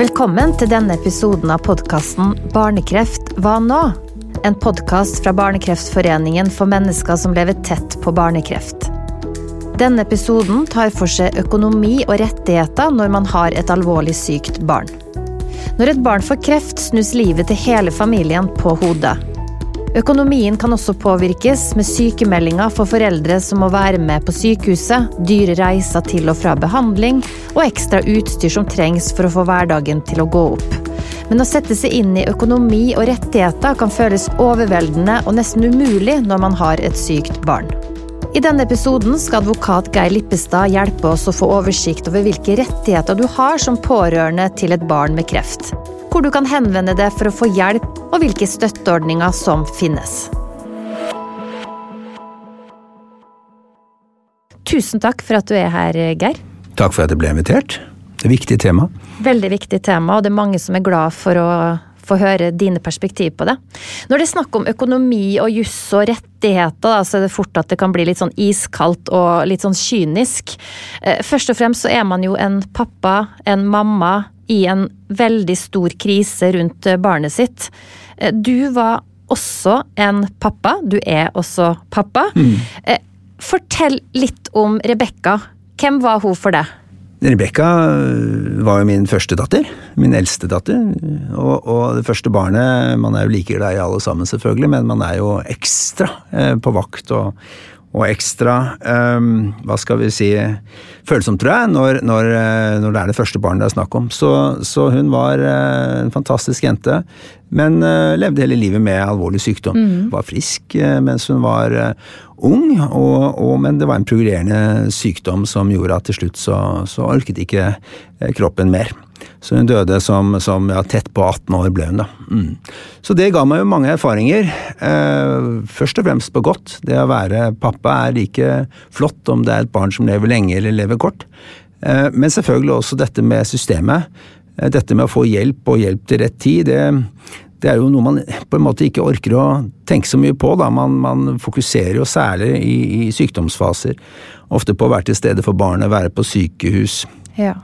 Velkommen til denne episoden av podkasten Barnekreft hva nå? En podkast fra Barnekreftforeningen for mennesker som lever tett på barnekreft. Denne episoden tar for seg økonomi og rettigheter når man har et alvorlig sykt barn. Når et barn får kreft, snus livet til hele familien på hodet. Økonomien kan også påvirkes med sykemeldinger for foreldre som må være med på sykehuset, dyre reiser til og fra behandling og ekstra utstyr som trengs for å få hverdagen til å gå opp. Men å sette seg inn i økonomi og rettigheter kan føles overveldende og nesten umulig når man har et sykt barn. I denne episoden skal advokat Geir Lippestad hjelpe oss å få oversikt over hvilke rettigheter du har som pårørende til et barn med kreft hvor du kan henvende deg for å få hjelp, og hvilke støtteordninger som finnes. Tusen takk for at du er her, Geir. Takk for at jeg ble invitert. Det er et viktig tema. Veldig viktig tema, og det er mange som er glad for å få høre dine perspektiv på det. Når det er snakk om økonomi og juss og rettigheter, så er det fort at det kan bli litt sånn iskaldt og litt sånn kynisk. Eh, først og fremst så er man jo en pappa, en mamma, i en veldig stor krise rundt eh, barnet sitt. Eh, du var også en pappa. Du er også pappa. Mm. Eh, fortell litt om Rebekka. Hvem var hun for deg? Rebekka var jo min første datter. Min eldste datter. Og, og, det første barnet Man er jo like glad i alle sammen, selvfølgelig, men man er jo ekstra på vakt og, og ekstra um, hva skal vi si følsomt, tror jeg, når, når, eh, når, det er det første barnet det er snakk om. Så, så hun var uh, en fantastisk jente, men uh, levde hele livet med alvorlig sykdom. Mm. Var frisk uh, mens hun var ung, og, og, men det var en progrerende sykdom som gjorde at til slutt så, så orket ikke kroppen mer. Så hun døde som, som ja, tett på 18 år ble hun, da. Mm. Så det ga meg jo mange erfaringer. Eh, først og fremst på godt. Det å være pappa er like flott om det er et barn som lever lenge eller lever kort. Eh, men selvfølgelig også dette med systemet. Eh, dette med å få hjelp og hjelp til rett tid. det det er jo noe man på en måte ikke orker å tenke så mye på. da. Man, man fokuserer jo særlig i, i, sykdomsfaser ofte på å være til stede for barnet, være på sykehus. Ja.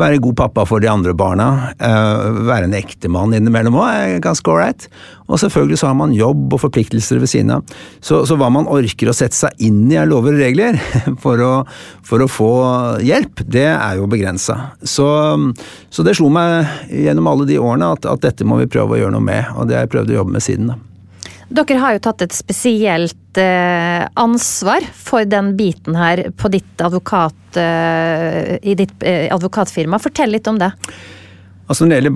Være god pappa for de andre barna. Uh, være en ektemann innimellom òg er ganske ålreit. Og selvfølgelig så har man jobb og forpliktelser ved siden av. Så, så hva man orker å sette seg inn i av lover og regler for å, for å få hjelp, det er jo begrensa. Så, så, det slo meg gjennom alle de årene at, at, dette må vi prøve å gjøre noe med, og det har jeg prøvd å jobbe med siden. da. Dere har jo tatt et spesielt eh, ansvar for den biten her på ditt advokat, eh, i ditt eh, advokatfirma. Fortell litt om det. Altså Når det gjelder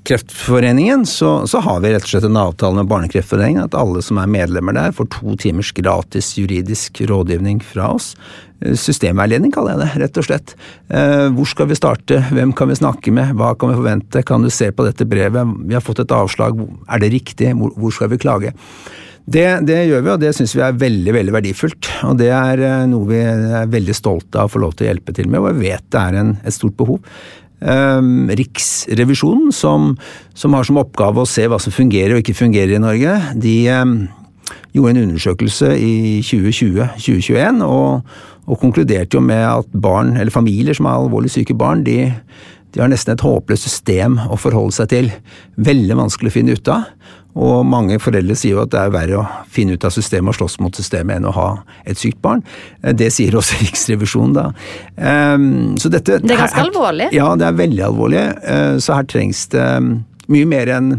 Barnekreftforeningen, så, så, har vi rett og slett en avtale med Barnekreftforeningen at alle som er medlemmer der, får to timers gratis juridisk rådgivning fra oss. Eh, systemveiledning, kaller jeg det, rett og slett. Eh, hvor skal vi starte, hvem kan vi snakke med, hva kan vi forvente, kan du se på dette brevet, vi har fått et avslag, er det riktig, hvor skal vi klage? Det, det gjør vi, og det syns vi er veldig veldig verdifullt. Og det er eh, noe vi er veldig stolte av å få lov til å hjelpe til med, og jeg vet det er en, et stort behov. Riksrevisjonen, som, som, har som oppgave å se hva som fungerer og ikke fungerer i Norge, de gjorde en undersøkelse i 2020-2021 og, og, konkluderte jo med at barn, eller familier som er alvorlig syke barn, de, de har nesten et håpløst system å forholde seg til. Veldig vanskelig å finne ut av. Og mange foreldre sier jo at det er verre å finne ut av systemet og slåss mot systemet enn å ha et sykt barn. Det sier også Riksrevisjonen, da. Ehm, så dette Det er ganske alvorlig? Ja, det er veldig alvorlig. Eh, så her trengs det mye mer enn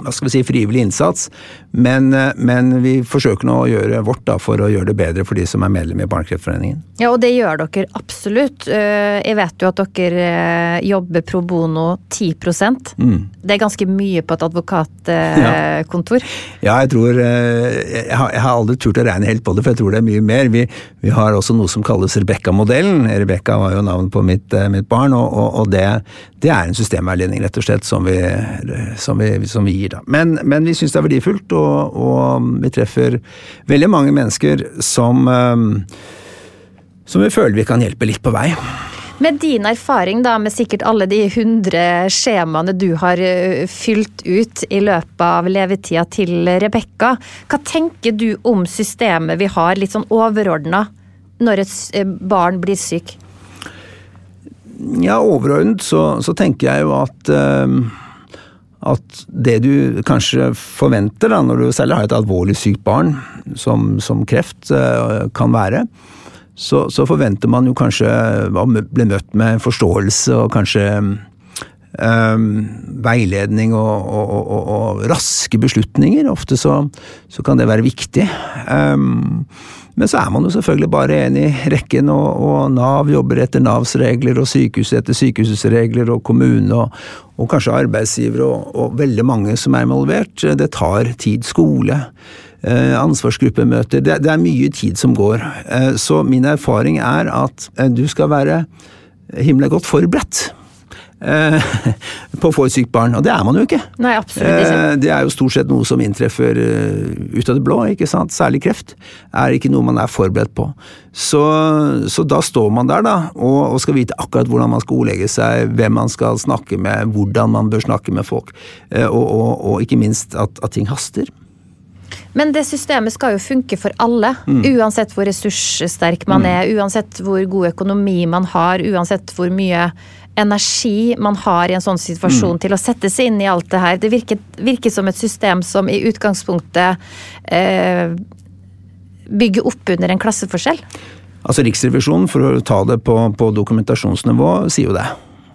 hva skal vi si, frivillig innsats, men, eh, men, vi forsøker nå å gjøre vårt da, for å gjøre det bedre for de som er medlem i Barnekreftforeningen. Ja, og det gjør dere absolutt. Eh, jeg vet jo at dere eh, jobber pro bono 10 mm. Det er ganske mye på et advokatkontor? Ja. ja, jeg tror jeg har, jeg har, aldri turt å regne helt på det, for jeg tror det er mye mer. Vi, vi har også noe som kalles Rebekka-modellen. Rebekka var jo navnet på mitt, mitt barn, og, og, og det, det, er en systemveiledning, rett og slett, som vi, som vi, som vi gir. da. Men, men vi syns det er verdifullt. og og, vi treffer veldig mange mennesker som, eh, som vi føler vi kan hjelpe litt på vei. Med din erfaring da, med sikkert alle de hundre skjemaene du har eh, fylt ut i løpet av levetida til Rebekka, hva tenker du om systemet vi har, litt sånn overordna, når et eh, barn blir syk? Ja, overordnet så, så tenker jeg jo at um, at det du kanskje forventer da, når du særlig har et alvorlig sykt barn, som, som kreft uh, kan være, så, så, forventer man jo kanskje å bli møtt med forståelse og kanskje um, veiledning og, og, og, og, raske beslutninger. Ofte så, så, kan det være viktig. Um, men så er man jo selvfølgelig bare enig i rekken, og, og Nav jobber etter Navs regler, og sykehuset etter sykehusets regler, og kommune, og, og kanskje arbeidsgivere, og, og, veldig mange som er involvert. Det tar tid. Skole, eh, ansvarsgruppemøter. Det, det, er mye tid som går. Eh, så min erfaring er at eh, du skal være himla godt forberedt på å få et sykt barn. Og det er man jo ikke. Nei, absolutt ikke. Eh, det er jo stort sett noe som inntreffer eh, ut av det blå, ikke sant. Særlig kreft er ikke noe man er forberedt på. Så, så da står man der, da, og, og, skal vite akkurat hvordan man skal ordlegge seg, hvem man skal snakke med, hvordan man bør snakke med folk, og, og, og ikke minst at, at ting haster. Men det systemet skal jo funke for alle, mm. uansett hvor ressurssterk man mm. er, uansett hvor god økonomi man har, uansett hvor mye energi man har i en sånn situasjon mm. til å sette seg inn i alt det her. Det virker, virker som et system som i utgangspunktet eh, bygger opp under en klasseforskjell. Altså Riksrevisjonen, for å ta det på, på dokumentasjonsnivå, sier jo det.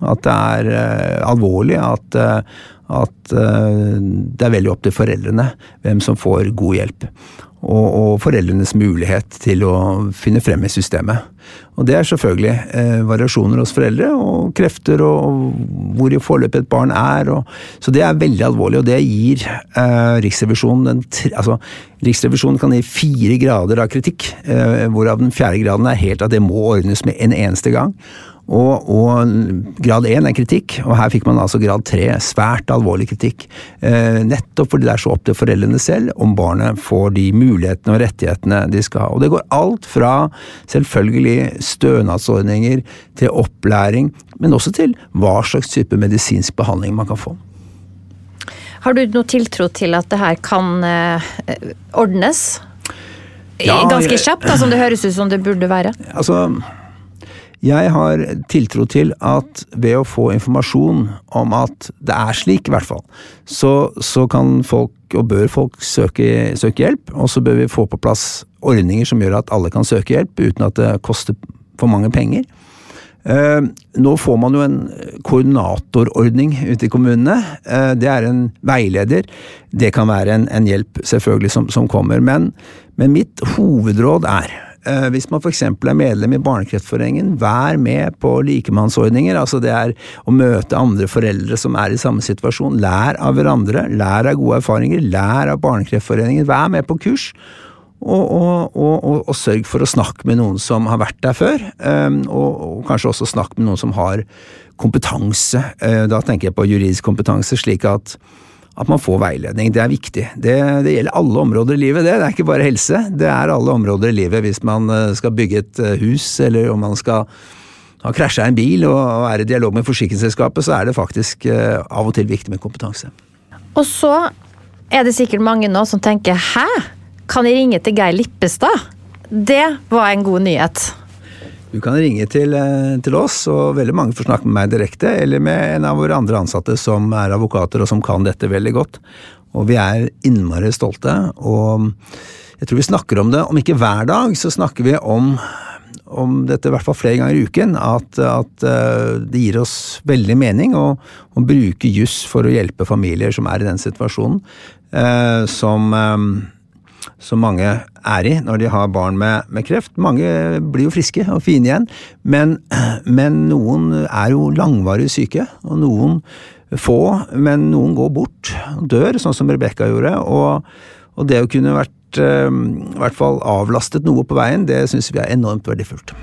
At det er eh, alvorlig at, eh, at eh, det er veldig opp til foreldrene hvem som får god hjelp og, og, foreldrenes mulighet til å finne frem i systemet. Og Det er selvfølgelig eh, variasjoner hos foreldre, og krefter og, og hvor i forløpet et barn er. Og, så det er veldig alvorlig, og det gir eh, Riksrevisjonen den, altså, Riksrevisjonen kan gi fire grader av kritikk, eh, hvorav den fjerde graden er helt at det må ordnes med en eneste gang. Og, og, grad én er kritikk, og her fikk man altså grad tre, svært alvorlig kritikk. Eh, nettopp fordi det er så opp til foreldrene selv om barnet får de mulighetene og rettighetene de skal ha. Og det går alt fra selvfølgelig stønadsordninger til opplæring, men også til hva slags type medisinsk behandling man kan få. Har du noe tiltro til at det her kan eh, ordnes? Ja, Ganske kjapt, da, som det høres ut som det burde være? Altså, jeg har tiltro til at ved å få informasjon om at det er slik, i hvert fall, så, så kan folk, og bør folk, søke, søke, hjelp. Og så bør vi få på plass ordninger som gjør at alle kan søke hjelp, uten at det koster for mange penger. Eh, nå får man jo en koordinatorordning ute i kommunene. Eh, det er en veileder. Det kan være en, en hjelp, selvfølgelig, som, som kommer. Men, men mitt hovedråd er hvis man f.eks. er medlem i Barnekreftforeningen, vær med på likemannsordninger. Altså det er å møte andre foreldre som er i samme situasjon. Lær av hverandre, lær av gode erfaringer, lær av Barnekreftforeningen. Vær med på kurs. Og, og, og, og, sørg for å snakke med noen som har vært der før, um, og, kanskje også snakke med noen som har kompetanse. Uh, da tenker jeg på juridisk kompetanse, slik at at man får veiledning. Det er viktig. Det, det, gjelder alle områder i livet, det. Det er ikke bare helse. Det er alle områder i livet hvis man eh, skal bygge et eh, hus, eller om man skal ha krasja en bil og er i dialog med forsikringsselskapet, så er det faktisk eh, av og til viktig med kompetanse. Og så er det sikkert mange nå som tenker 'hæ, kan jeg ringe til Geir Lippestad'? Det var en god nyhet. Du kan ringe til, eh, til, oss, og veldig mange får snakke med meg direkte, eller med en av våre andre ansatte som er advokater og som kan dette veldig godt. Og vi er innmari stolte, og jeg tror vi snakker om det, om ikke hver dag, så snakker vi om, om dette i hvert fall flere ganger i uken. At, at eh, det gir oss veldig mening å, å bruke juss for å hjelpe familier som er i den situasjonen. Eh, som som mange er i når de har barn med, med kreft. Mange blir jo friske og fine igjen, men, men, noen er jo langvarig syke. Og noen få, men noen går bort og dør, sånn som Rebekka gjorde. Og, og, det å kunne vært eh, i hvert fall avlastet noe på veien, det syns vi er enormt verdifullt.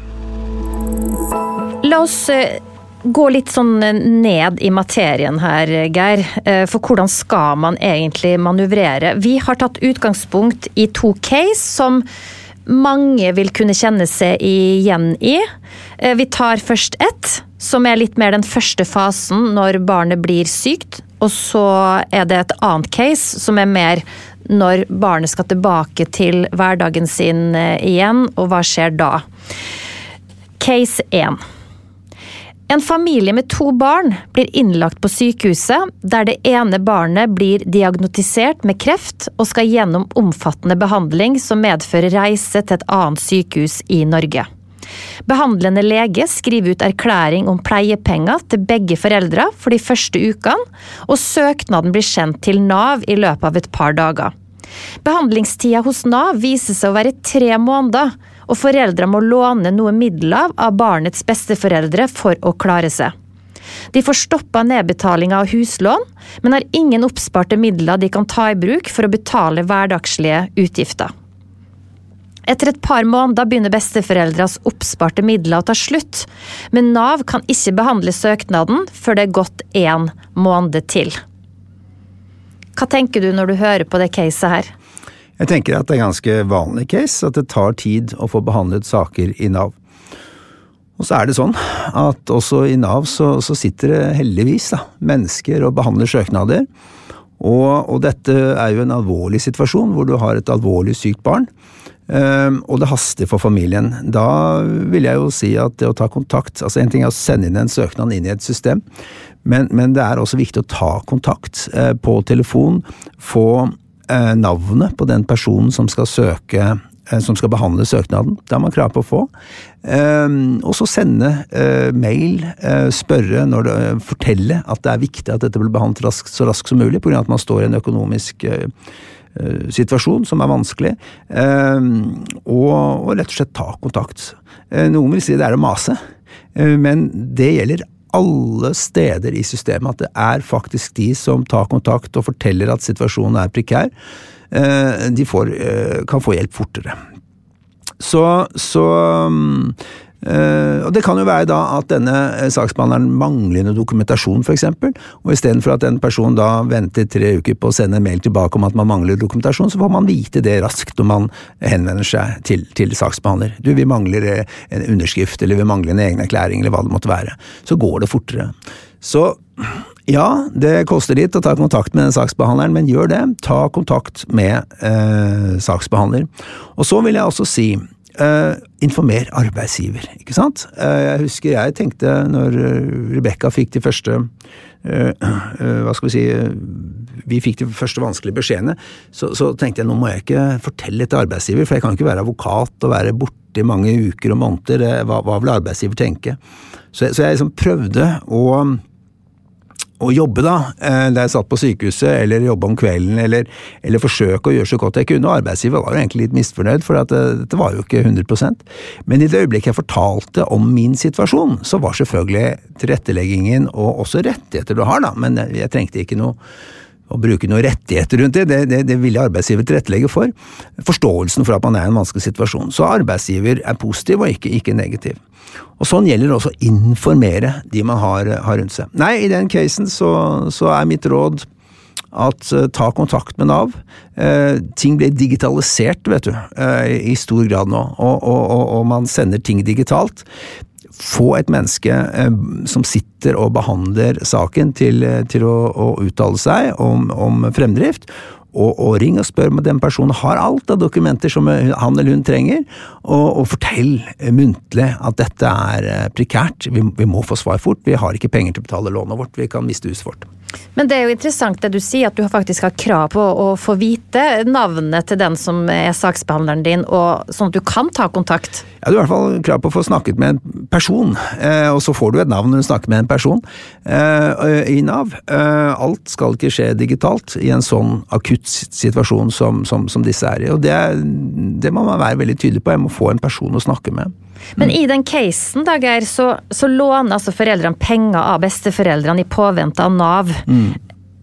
La oss eh, gå litt sånn ned i materien her, Geir. Eh, for hvordan skal man egentlig manøvrere? Vi har tatt utgangspunkt i to case som mange vil kunne kjenne seg igjen i. Eh, vi tar først ett, som er litt mer den første fasen når barnet blir sykt. Og så er det et annet case som er mer når barnet skal tilbake til hverdagen sin eh, igjen, og hva skjer da? Case 1. En familie med to barn blir innlagt på sykehuset, der det ene barnet blir diagnotisert med kreft og skal gjennom omfattende behandling som medfører reise til et annet sykehus i Norge. Behandlende lege skriver ut erklæring om pleiepenger til begge foreldre for de første ukene, og søknaden blir sendt til Nav i løpet av et par dager. Behandlingstida hos Nav viser seg å være tre måneder, og foreldre må låne noe midler av barnets besteforeldre for å klare seg. De får stoppa nedbetalinga av huslån, men har ingen oppsparte midler de kan ta i bruk for å betale hverdagslige utgifter. Etter et par måneder begynner besteforeldras oppsparte midler å ta slutt, men Nav kan ikke behandle søknaden før det er gått én måned til. Hva tenker du når du hører på det caset her? Jeg tenker at det er ganske vanlig case, at det tar tid å få behandlet saker i Nav. Og så er det sånn at også i Nav så, så sitter det heldigvis da, mennesker og behandler søknader. Og, og, dette er jo en alvorlig situasjon hvor du har et alvorlig sykt barn. Um, og det haster for familien. Da vil jeg jo si at det å ta kontakt altså En ting er å sende inn en søknad inn i et system, men, men det er også viktig å ta kontakt uh, på telefon. Få Eh, navnet på den personen som skal søke eh, som skal behandle søknaden. Det har man krav på å få. Eh, og så sende mail, spørre, når det, fortelle at det er viktig at dette blir behandlet raskt, så raskt som mulig, pga. at man står i en økonomisk situasjon som er vanskelig, og, og rett og slett ta kontakt. Noen vil si det er å mase, men det gjelder alle steder i systemet at det er faktisk de som tar kontakt og forteller at situasjonen er prekær, eh, de får, eh, kan få hjelp fortere. Så, så Uh, og Det kan jo være da at denne eh, saksbehandleren mangler noe dokumentasjon, f.eks. Og istedenfor at en person da venter tre uker på å sende en mail tilbake om at man mangler dokumentasjon, så får man vite det raskt når man henvender seg til, til saksbehandler. Du, vi mangler eh, en underskrift, eller vi mangler en egen erklæring, eller hva det måtte være. Så går det fortere. Så ja, det koster litt å ta kontakt med den saksbehandleren, men gjør det. Ta kontakt med eh, saksbehandler. Og så vil jeg også si Uh, informer arbeidsgiver, ikke sant. Uh, jeg husker jeg tenkte når uh, Rebekka fikk de første Hva skal vi si Vi fikk de første vanskelige beskjedene, så, så, tenkte jeg nå må jeg ikke fortelle til arbeidsgiver, for jeg kan ikke være advokat og være borte i mange uker og måneder. Hva, hva vil arbeidsgiver tenke? Så, så jeg liksom prøvde å å jobbe, da, eh, da jeg satt på sykehuset, eller jobbe om kvelden, eller, eller, forsøke å gjøre så godt jeg kunne. og Arbeidsgiver var jo egentlig litt misfornøyd, for det, eh, dette var jo ikke 100 Men i det øyeblikket jeg fortalte om min situasjon, så var selvfølgelig tilretteleggingen og også rettigheter du har, da, men jeg, jeg trengte ikke noe å bruke noen rettigheter rundt det, det, det, det ville arbeidsgiver tilrettelegge for. Forståelsen for at man er i en vanskelig situasjon. Så arbeidsgiver er positiv og ikke, ikke negativ. Og Sånn gjelder det også å informere de man har, har, rundt seg. Nei, i den casen så, så er mitt råd at uh, ta kontakt med Nav. Uh, ting blir digitalisert, vet du, uh, i stor grad nå, og, og, og, og, man sender ting digitalt. Få et menneske som sitter og behandler saken til, til å, å, uttale seg om, om fremdrift, og, og, ring og spør om den personen har alt av dokumenter som han eller hun trenger, og, og fortell muntlig at dette er eh, prekært, vi, vi, må få svar fort, vi har ikke penger til å betale lånet vårt, vi kan miste huset vårt. Men det er jo interessant det du sier, at du faktisk har krav på å få vite navnet til den som er saksbehandleren din, sånn at du kan ta kontakt? Ja, Du har i hvert fall krav på å få snakket med en person, eh, og så får du et navn når du snakker med en person eh, i Nav. Eh, alt skal ikke skje digitalt i en sånn akutt situasjon som, som, som disse er i, og det, det, må man være veldig tydelig på. Jeg må få en person å snakke med. Men i den casen da, Geir, så, så låner altså foreldrene penger av besteforeldrene i påvente av Nav. Mm.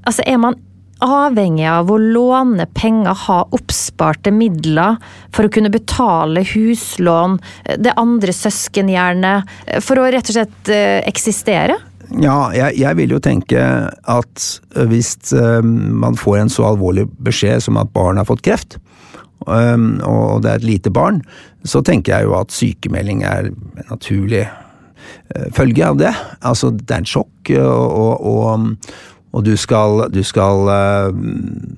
Altså, er man avhengig av å låne penger, ha oppsparte midler for å kunne betale huslån, det andre søsken gjerne, for å rett og slett eh, eksistere? Ja, jeg, jeg, vil jo tenke at hvis eh, man får en så alvorlig beskjed som at barn har fått kreft, og det er et lite barn, så tenker jeg jo at sykemelding er en naturlig uh, følge av det. Altså, det er en sjokk, og, og, og du skal, du skal uh,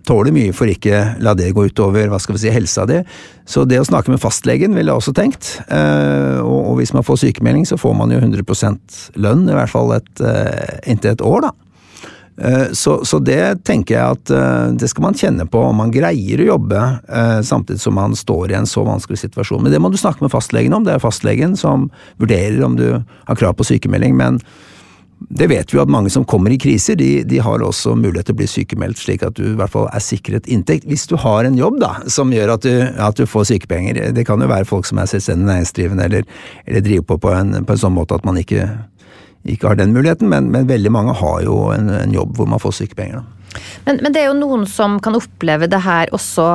tåle mye for ikke la det gå utover hva skal vi si, helsa di. Så det å snakke med fastlegen ville jeg også tenkt. Uh, og, og, hvis man får sykemelding, så får man jo 100% lønn, i hvert fall et, uh, inntil et år, da. Så, så, det tenker jeg at det skal man kjenne på om man greier å jobbe samtidig som man står i en så vanskelig situasjon. Men det må du snakke med fastlegen om. Det er fastlegen som vurderer om du har krav på sykemelding. men det vet vi jo at mange som kommer i kriser, de, de, har også mulighet til å bli sykemeldt, slik at du i hvert fall er sikret inntekt. Hvis du har en jobb da, som gjør at du, at du får sykepenger. Det kan jo være folk som er selvstendig næringsdrivende eller, eller driver på på en, på en, sånn måte at man ikke, ikke har den muligheten, men, men, veldig mange har jo en, en jobb hvor man får sykepenger. Men, men, det er jo noen som kan oppleve det her også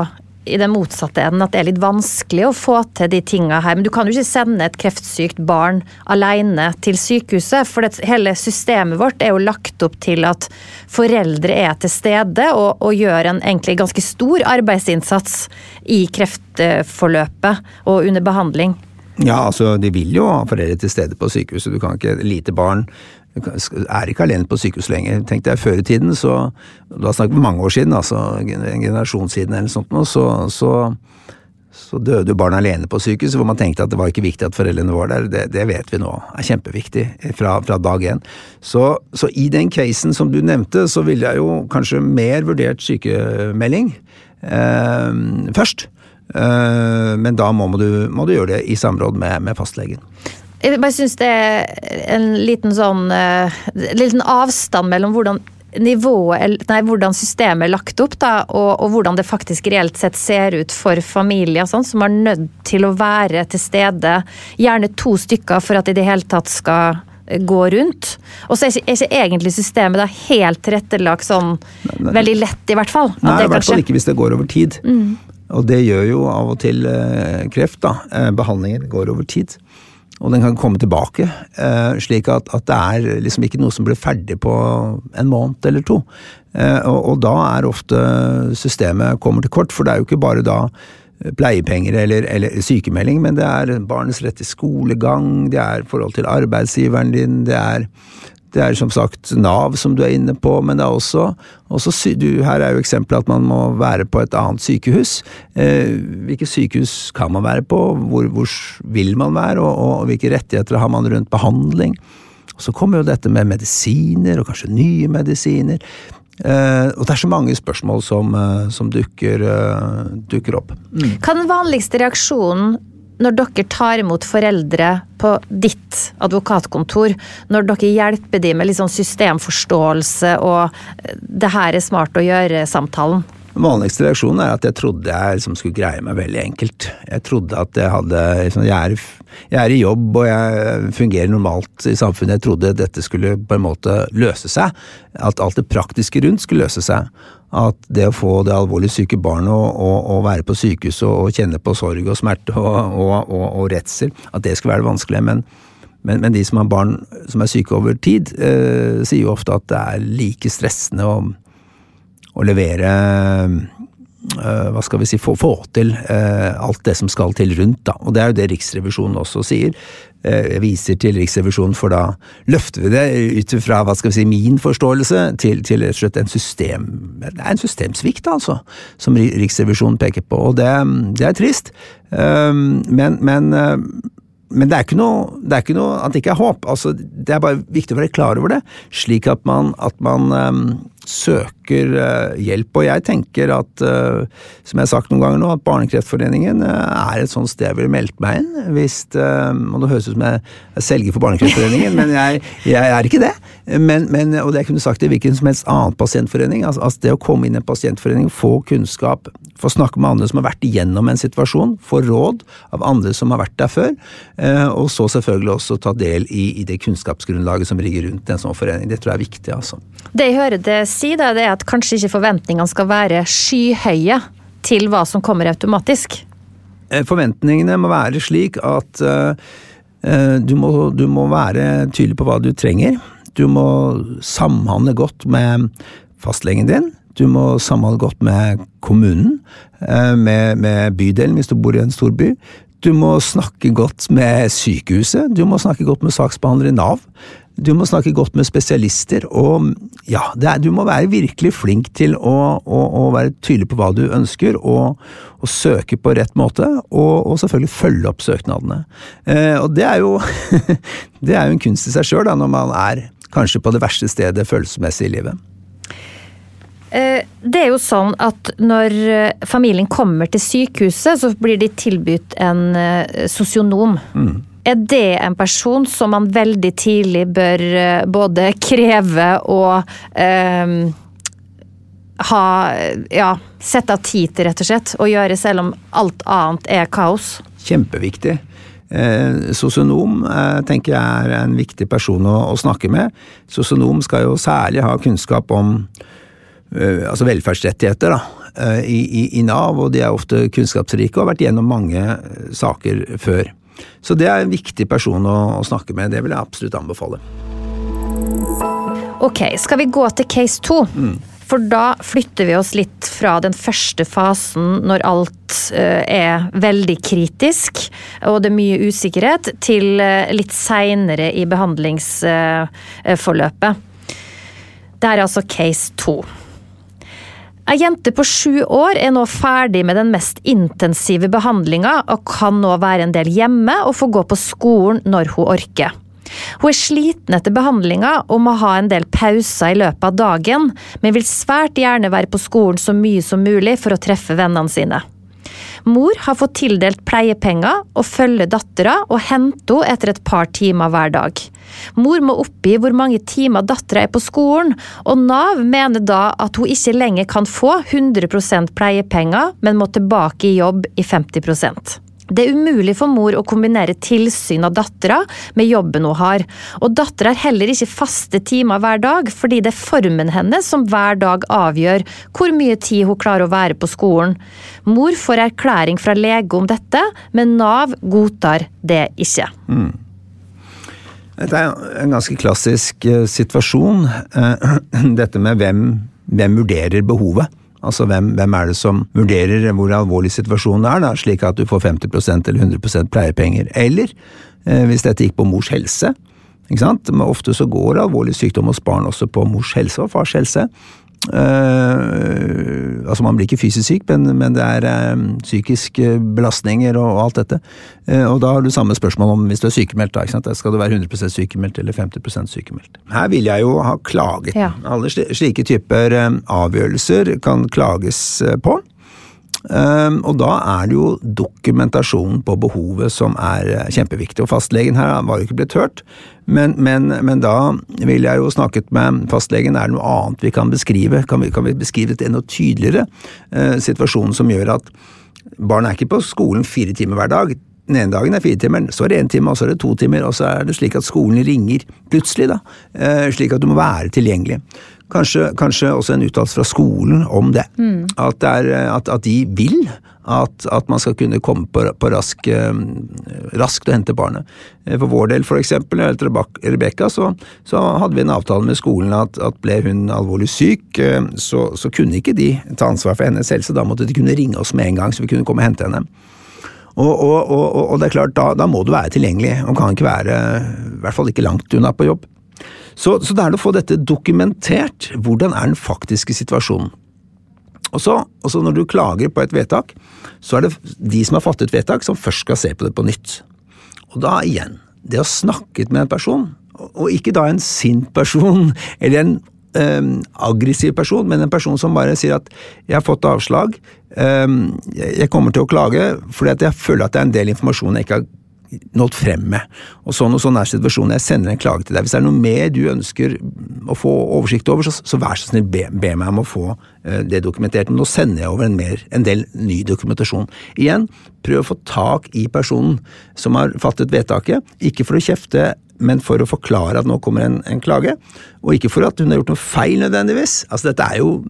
i den motsatte enden at det er litt vanskelig å få til de tinga her. Men du kan jo ikke sende et kreftsykt barn alene til sykehuset. For det, hele systemet vårt er jo lagt opp til at foreldre er til stede og, og gjør en egentlig ganske stor arbeidsinnsats i kreftforløpet og under behandling. Ja, altså de vil jo ha foreldre til stede på sykehuset. Du kan ikke lite barn er ikke alene på sykehus lenger. Tenk deg før i tiden, så Da snakker vi mange år siden, altså en generasjon siden eller noe sånt, så, så, så døde barn alene på sykehus, hvor man tenkte at det var ikke viktig at foreldrene var der. Det, det vet vi nå er kjempeviktig fra, fra dag én. Så, så, i den casen som du nevnte, så ville jeg jo kanskje mer vurdert sykemelding eh, først. Eh, men da må du, må du, gjøre det i samråd med, med fastlegen. Jeg bare syns det er en liten sånn uh, liten avstand mellom hvordan nivået, nei, hvordan systemet er lagt opp, da, og, og, hvordan det faktisk reelt sett ser ut for familier sånn, som er nødt til å være til stede. Gjerne to stykker for at det i det hele tatt skal gå rundt. Og så er er ikke egentlig systemet da helt tilrettelagt sånn nei, nei, veldig lett, i hvert fall. Nei, i hvert fall ikke hvis det går over tid. Mm. Og det gjør jo av og til eh, kreft, da. Eh, behandlingen går over tid og den kan komme tilbake. Eh, slik at, at, det er liksom ikke noe som blir ferdig på en måned eller to. Og, og, da er ofte systemet kommer til kort, for det er jo ikke bare da pleiepenger eller, eller sykemelding, men det er barnets rett til skolegang, det er forhold til arbeidsgiveren din, det er det er som sagt Nav som du er inne på, men det er også, også du, Her er jo eksempelet at man må være på et annet sykehus. Eh, hvilke sykehus kan man være på, hvor, hvor vil man være, og, og, hvilke rettigheter har man rundt behandling? Og Så kommer jo dette med medisiner, og kanskje nye medisiner. Eh, og det er så mange spørsmål som, eh, som dukker, uh, dukker, opp. Mm. Hva er den vanligste reaksjonen når dere tar imot foreldre på ditt advokatkontor, når dere hjelper dem med sånn systemforståelse og eh, 'det her er smart å gjøre'-samtalen? Den vanligste reaksjonen er at jeg trodde jeg liksom skulle greie meg veldig enkelt. Jeg trodde at jeg hadde liksom, jeg, er, jeg, er, i jobb og jeg fungerer normalt i samfunnet. Jeg trodde dette skulle på en måte løse seg. At alt det praktiske rundt skulle løse seg at det å få det alvorlig syke barnet og, og, og, være på sykehus og, og, kjenne på sorg og smerte og, og redsel, at det skulle være det vanskelige. Men, men, men, de som har barn som er syke over tid, eh, sier jo ofte at det er like stressende å, å levere eh, hva skal vi si, få, få til eh, alt det som skal til rundt. Da. Og Det er jo det Riksrevisjonen også sier. Eh, jeg viser til Riksrevisjonen, for da løfter vi det ut fra hva skal vi si, min forståelse til, til rett og slett en system Det er en systemsvikt, altså, som Riksrevisjonen peker på, og det, det er trist. Um, men, men, uh, men det er, noe, det er, ikke noe, at det ikke er håp. Altså, det er bare viktig å være klar over det, slik at man, at man um, søker uh, hjelp. Og jeg tenker at, uh, som jeg har sagt noen ganger nå, at Barnekreftforeningen uh, er et sånt sted jeg ville meldt meg inn. Hvis, og Det høres ut som jeg er selger for Barnekreftforeningen, men jeg, jeg, er ikke det. Men, men, og det jeg kunne sagt i hvilken som helst annen pasientforening. Altså, altså, Det å komme inn i en pasientforening, få kunnskap, få snakke med andre som har vært igjennom en situasjon, få råd av andre som har vært der før, og så selvfølgelig også ta del i, i det kunnskapsgrunnlaget som ligger rundt en sånn forening. Det tror jeg er viktig. altså. Det jeg hører det si, det er at kanskje ikke forventningene skal være skyhøye til hva som kommer automatisk? Eh, forventningene må være slik at uh, du, må, du, må, være tydelig på hva du trenger. Du må samhandle godt med fastlegen din. Du må samhandle godt med kommunen, med, med bydelen hvis du bor i en storby. Du må snakke godt med sykehuset, du må snakke godt med saksbehandler i Nav. Du må snakke godt med spesialister, og ja, er, du må være virkelig flink til å, å, å, være tydelig på hva du ønsker, og, og søke på rett måte, og, og selvfølgelig følge opp søknadene. Eh, og det er jo det er jo en kunst i seg sjøl, når man er kanskje på det verste stedet følelsesmessig i livet. Eh, det er jo sånn at når eh, familien kommer til sykehuset, så blir de tilbudt en eh, sosionom. Mm. Er det en person som man veldig tidlig bør både kreve og eh, ha Ja, sette av tid til, rett og slett, og gjøre selv om alt annet er kaos? Kjempeviktig. Eh, sosionom eh, tenker jeg er en viktig person å, å snakke med. Sosionom skal jo særlig ha kunnskap om Eh, altså velferdsrettigheter da, eh, i, i, i, Nav, og de er ofte kunnskapsrike og har vært gjennom mange eh, saker før. Så det er en viktig person å, å snakke med, det vil jeg absolutt anbefale. Ok, skal vi gå til case to? Mm. For da flytter vi oss litt fra den første fasen når alt er veldig kritisk og det er mye usikkerhet, til litt seinere i behandlingsforløpet. Det er altså case to. Ei jente på sju år er nå ferdig med den mest intensive behandlinga og kan nå være en del hjemme og få gå på skolen når hun orker. Hun er sliten etter behandlinga og må ha en del pauser i løpet av dagen, men vil svært gjerne være på skolen så mye som mulig for å treffe vennene sine. Mor har fått tildelt pleiepenger og følger dattera og henter henne etter et par timer hver dag. Mor må oppgi hvor mange timer dattera er på skolen, og Nav mener da at hun ikke lenger kan få 100% pleiepenger, men må tilbake i jobb i 50 det er umulig for mor å kombinere tilsyn av dattera med jobben hun har, og dattera har heller ikke faste timer hver dag, fordi det er formen hennes som hver dag avgjør hvor mye tid hun klarer å være på skolen. Mor får erklæring fra lege om dette, men Nav godtar det ikke. Mm. Det er en ganske klassisk uh, situasjon, uh, dette med hvem, hvem vurderer behovet. Altså hvem, hvem, er det som vurderer hvor alvorlig situasjonen er, da, slik at du får 50% eller 100% pleiepenger. Eller eh, hvis dette gikk på mors helse. Ikke sant? Men ofte så går alvorlig sykdom hos barn også på mors helse og fars helse. Uh, altså Man blir ikke fysisk syk, men, men det er uh, psykiske belastninger og, og alt dette. Uh, og da har du samme spørsmål om hvis du er sykemeldt. da? Skal du være 100% sykemeldt eller 50 sykemeldt? Her vil jeg jo ha klaget. Ja. Alle slike typer avgjørelser kan klages på. Ehm, og da er det jo dokumentasjonen på behovet som er eh, kjempeviktig. Og fastlegen her var jo ikke blitt hørt, men, men, men da ville jeg jo snakket med fastlegen. Er det noe annet vi kan beskrive? Kan vi, kan vi beskrive det enda tydeligere? Eh, situasjonen som gjør at barn er ikke på skolen fire timer hver dag. Den ene dagen er fire timer, så er det én time, og så er det to timer, og så er det slik at skolen ringer plutselig, da. Eh, slik at du må være tilgjengelig. Kanskje, kanskje også en uttalelse fra skolen om det. Mm. At, det er, at, at, de vil at, at, man skal kunne komme på, på rask, eh, raskt og hente barnet. Eh, for vår del, for eksempel, når det gjaldt Rebekka, så, så, hadde vi en avtale med skolen at, at ble hun alvorlig syk, eh, så, så, kunne ikke de ta ansvar for hennes helse. Da måtte de kunne ringe oss med en gang, så vi kunne komme og hente henne. Og, og, og, og det er klart, da, da, må du være tilgjengelig, og kan ikke være, i hvert fall ikke langt unna på jobb. Så, så det er å få dette dokumentert. Hvordan er den faktiske situasjonen? Og så, når du klager på et vedtak, så er det de som har fattet vedtak, som først skal se på det på nytt. Og da igjen, det å snakke med en person, og ikke da en sint person, eller en um, aggressiv person, men en person som bare sier at 'jeg har fått avslag', um, jeg kommer til å klage fordi jeg føler at det er en del informasjon jeg ikke har nådd frem med. Og sånn og sånn er situasjonen. Jeg sender en klage til deg. Hvis det er noe mer du ønsker å få oversikt over, så, så vær så snill, be, be, meg om å få uh, det dokumentert. Men nå sender jeg over en, mer, en del ny dokumentasjon. Igjen, prøv å få tak i personen som har fattet vedtaket. Ikke for å kjefte men for å forklare at nå kommer en, en, klage, og ikke for at hun har gjort noe feil nødvendigvis. Altså dette er jo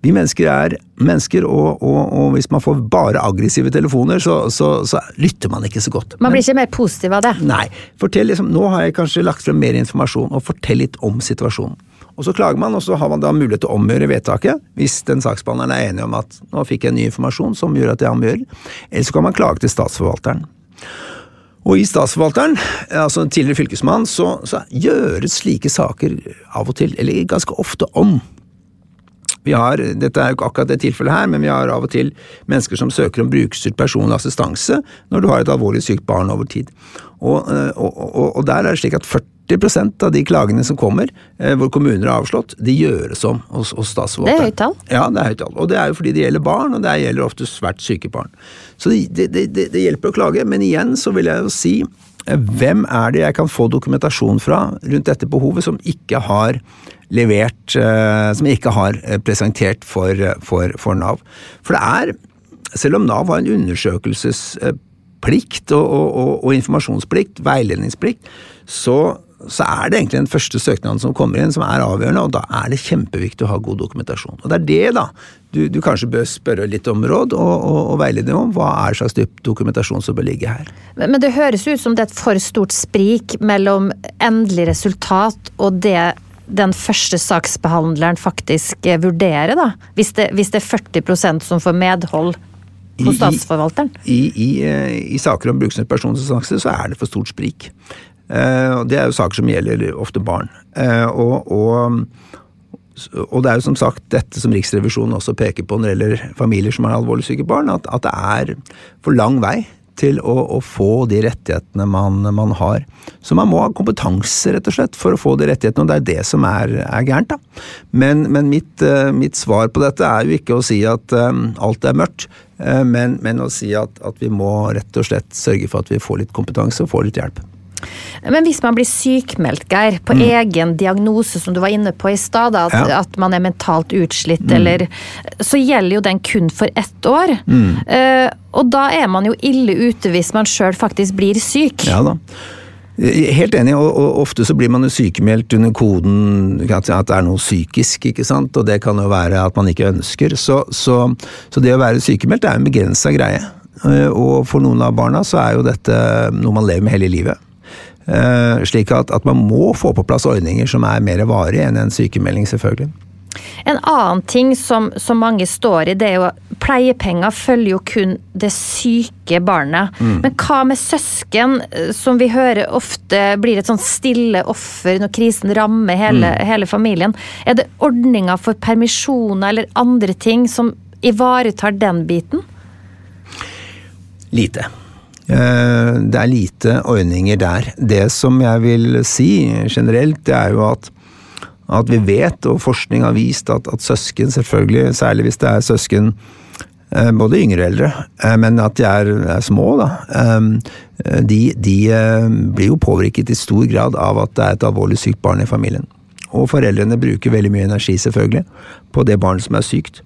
Vi mennesker er mennesker, og, og, og hvis man får bare aggressive telefoner, så, så, så, lytter man ikke så godt. Man blir ikke mer positiv av det? Nei. Fortell liksom, Nå har jeg kanskje lagt frem mer informasjon, og fortell litt om situasjonen. Og Så klager man, og så har man da mulighet til å omgjøre vedtaket, hvis den saksbehandleren er enig om at nå fikk jeg ny informasjon som gjør at jeg omgjør, eller så kan man klage til statsforvalteren. Og i Statsforvalteren, altså tidligere fylkesmann, så, så gjøres slike saker av og til, eller ganske ofte, om. Vi har, dette er jo ikke akkurat det tilfellet her, men vi har av og til mennesker som søker om brukerstyrt personlig assistanse når du har et alvorlig sykt barn over tid. Og, og, og, og der er det slik at 40 av de klagene som kommer, eh, hvor kommuner har avslått, de gjøres om hos, hos statsforvalteren. Det er høyt tall? Ja, det er høyt tall. Og det er jo fordi det gjelder barn, og det gjelder ofte svært syke barn. Så det, det, det, det hjelper å klage, men igjen så vil jeg jo si eh, hvem er det jeg kan få dokumentasjon fra rundt dette behovet som ikke har levert Som jeg ikke har presentert for, for, for Nav. For det er, selv om Nav har en undersøkelsesplikt og, og, og, og informasjonsplikt, veiledningsplikt, så så er det egentlig den første søknaden som kommer inn som er avgjørende, og da er det kjempeviktig å ha god dokumentasjon. Og det er det da du, du kanskje bør spørre litt om råd og, og, og veilede om. Hva er slags dokumentasjon som bør ligge her? Men, men det høres ut som det er et for stort sprik mellom endelig resultat og det den første saksbehandleren faktisk eh, vurderer, da? Hvis det, hvis det er 40% som får medhold hos statsforvalteren? I, i, i, eh, i saker om bruksnett personassistanse så er det for stort sprik. Eh, det er jo saker som gjelder ofte barn. Eh, og, og, og, det er jo som sagt dette som Riksrevisjonen også peker på når det gjelder familier som har alvorlig syke barn, at, at det er for lang vei til å, å få de rettighetene man, man, har. Så man må ha kompetanse, rett og slett, for å få de rettighetene, og det er det som er, er gærent. da. Men, men mitt, uh, mitt, svar på dette er jo ikke å si at alt er mørkt, men, men, å si at, at vi må rett og slett sørge for at vi får litt kompetanse og får litt hjelp. Men hvis man blir sykmeldt, Geir, på mm. egen diagnose, som du var inne på i stad, at, ja. at, man er mentalt utslitt, mm. eller Så gjelder jo den kun for ett år. Mm. Uh, og da er man jo ille ute hvis man sjøl faktisk blir syk. Ja da. Helt enig, og, ofte så blir man jo sykemeldt under koden at det er noe psykisk, ikke sant, og det kan jo være at man ikke ønsker. Så, så, så det å være sykemeldt er en begrensa greie. Eh, og for noen av barna så er jo dette noe man lever med hele livet. Eh, slik at, at, man må få på plass ordninger som er mer varige enn en sykemelding, selvfølgelig. En annen ting som, som, mange står i, det er jo at pleiepenger følger jo kun det syke barnet. Mm. Men hva med søsken, eh, som vi hører ofte blir et sånn stille offer når krisen rammer hele, mm. hele familien? Er det ordninger for permisjoner eller andre ting som ivaretar den biten? Lite. Eh, det er lite ordninger der. Det som jeg vil si generelt, det er jo at, at vi vet, og forskning har vist, at, at, søsken, selvfølgelig, særlig hvis det er søsken eh, både yngre og eldre, eh, men at de er, er små, da. De, de, blir jo påvirket i stor grad av at det er et alvorlig sykt barn i familien. Og foreldrene bruker veldig mye energi, selvfølgelig, på det barnet som er sykt.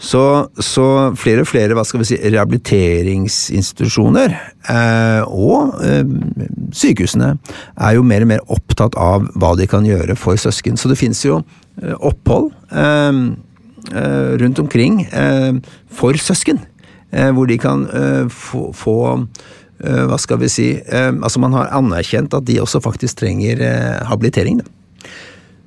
Så, så, flere og flere hva skal vi si, rehabiliteringsinstitusjoner eh, og eh, sykehusene er jo mer og mer opptatt av hva de kan gjøre for søsken. Så det finnes jo eh, opphold eh, eh, rundt omkring eh, for søsken, hvor de kan få, få hva skal vi si Altså man har anerkjent at de også faktisk trenger habilitering. Da.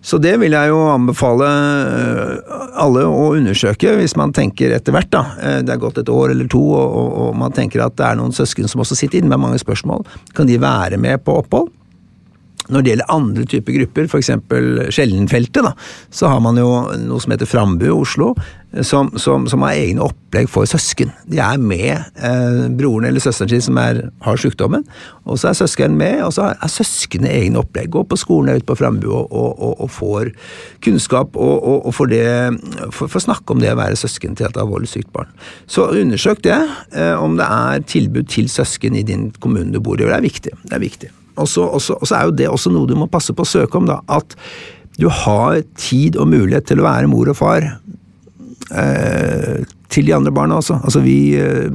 Så det vil jeg jo anbefale eh, alle å undersøke, hvis man tenker etter hvert, da. Eh, det er gått et år eller to, og, og man tenker at det er noen søsken som også sitter inne med mange spørsmål. Kan de være med på opphold? Når det gjelder andre typer grupper, f.eks. Skjellenfeltet, da, så har man jo noe som heter Frambu i Oslo, som, som, som, har egne opplegg for søsken. De er med eh, broren eller søsteren sin som er, har sykdommen, og så er søskeren med, og så er søsknene egne opplegg. Går på skolen ute på Frambu og, og, og, og, får kunnskap og, får, det, får, får, snakke om det å være søsken til et alvorlig sykt barn. Så undersøk det, eh, om det er tilbud til søsken i din kommune du bor i. og Det er viktig. Det er viktig. Og så er jo det også noe du må passe på å søke om, da. At du har tid og mulighet til å være mor og far eh, til de andre barna også. Altså vi eh,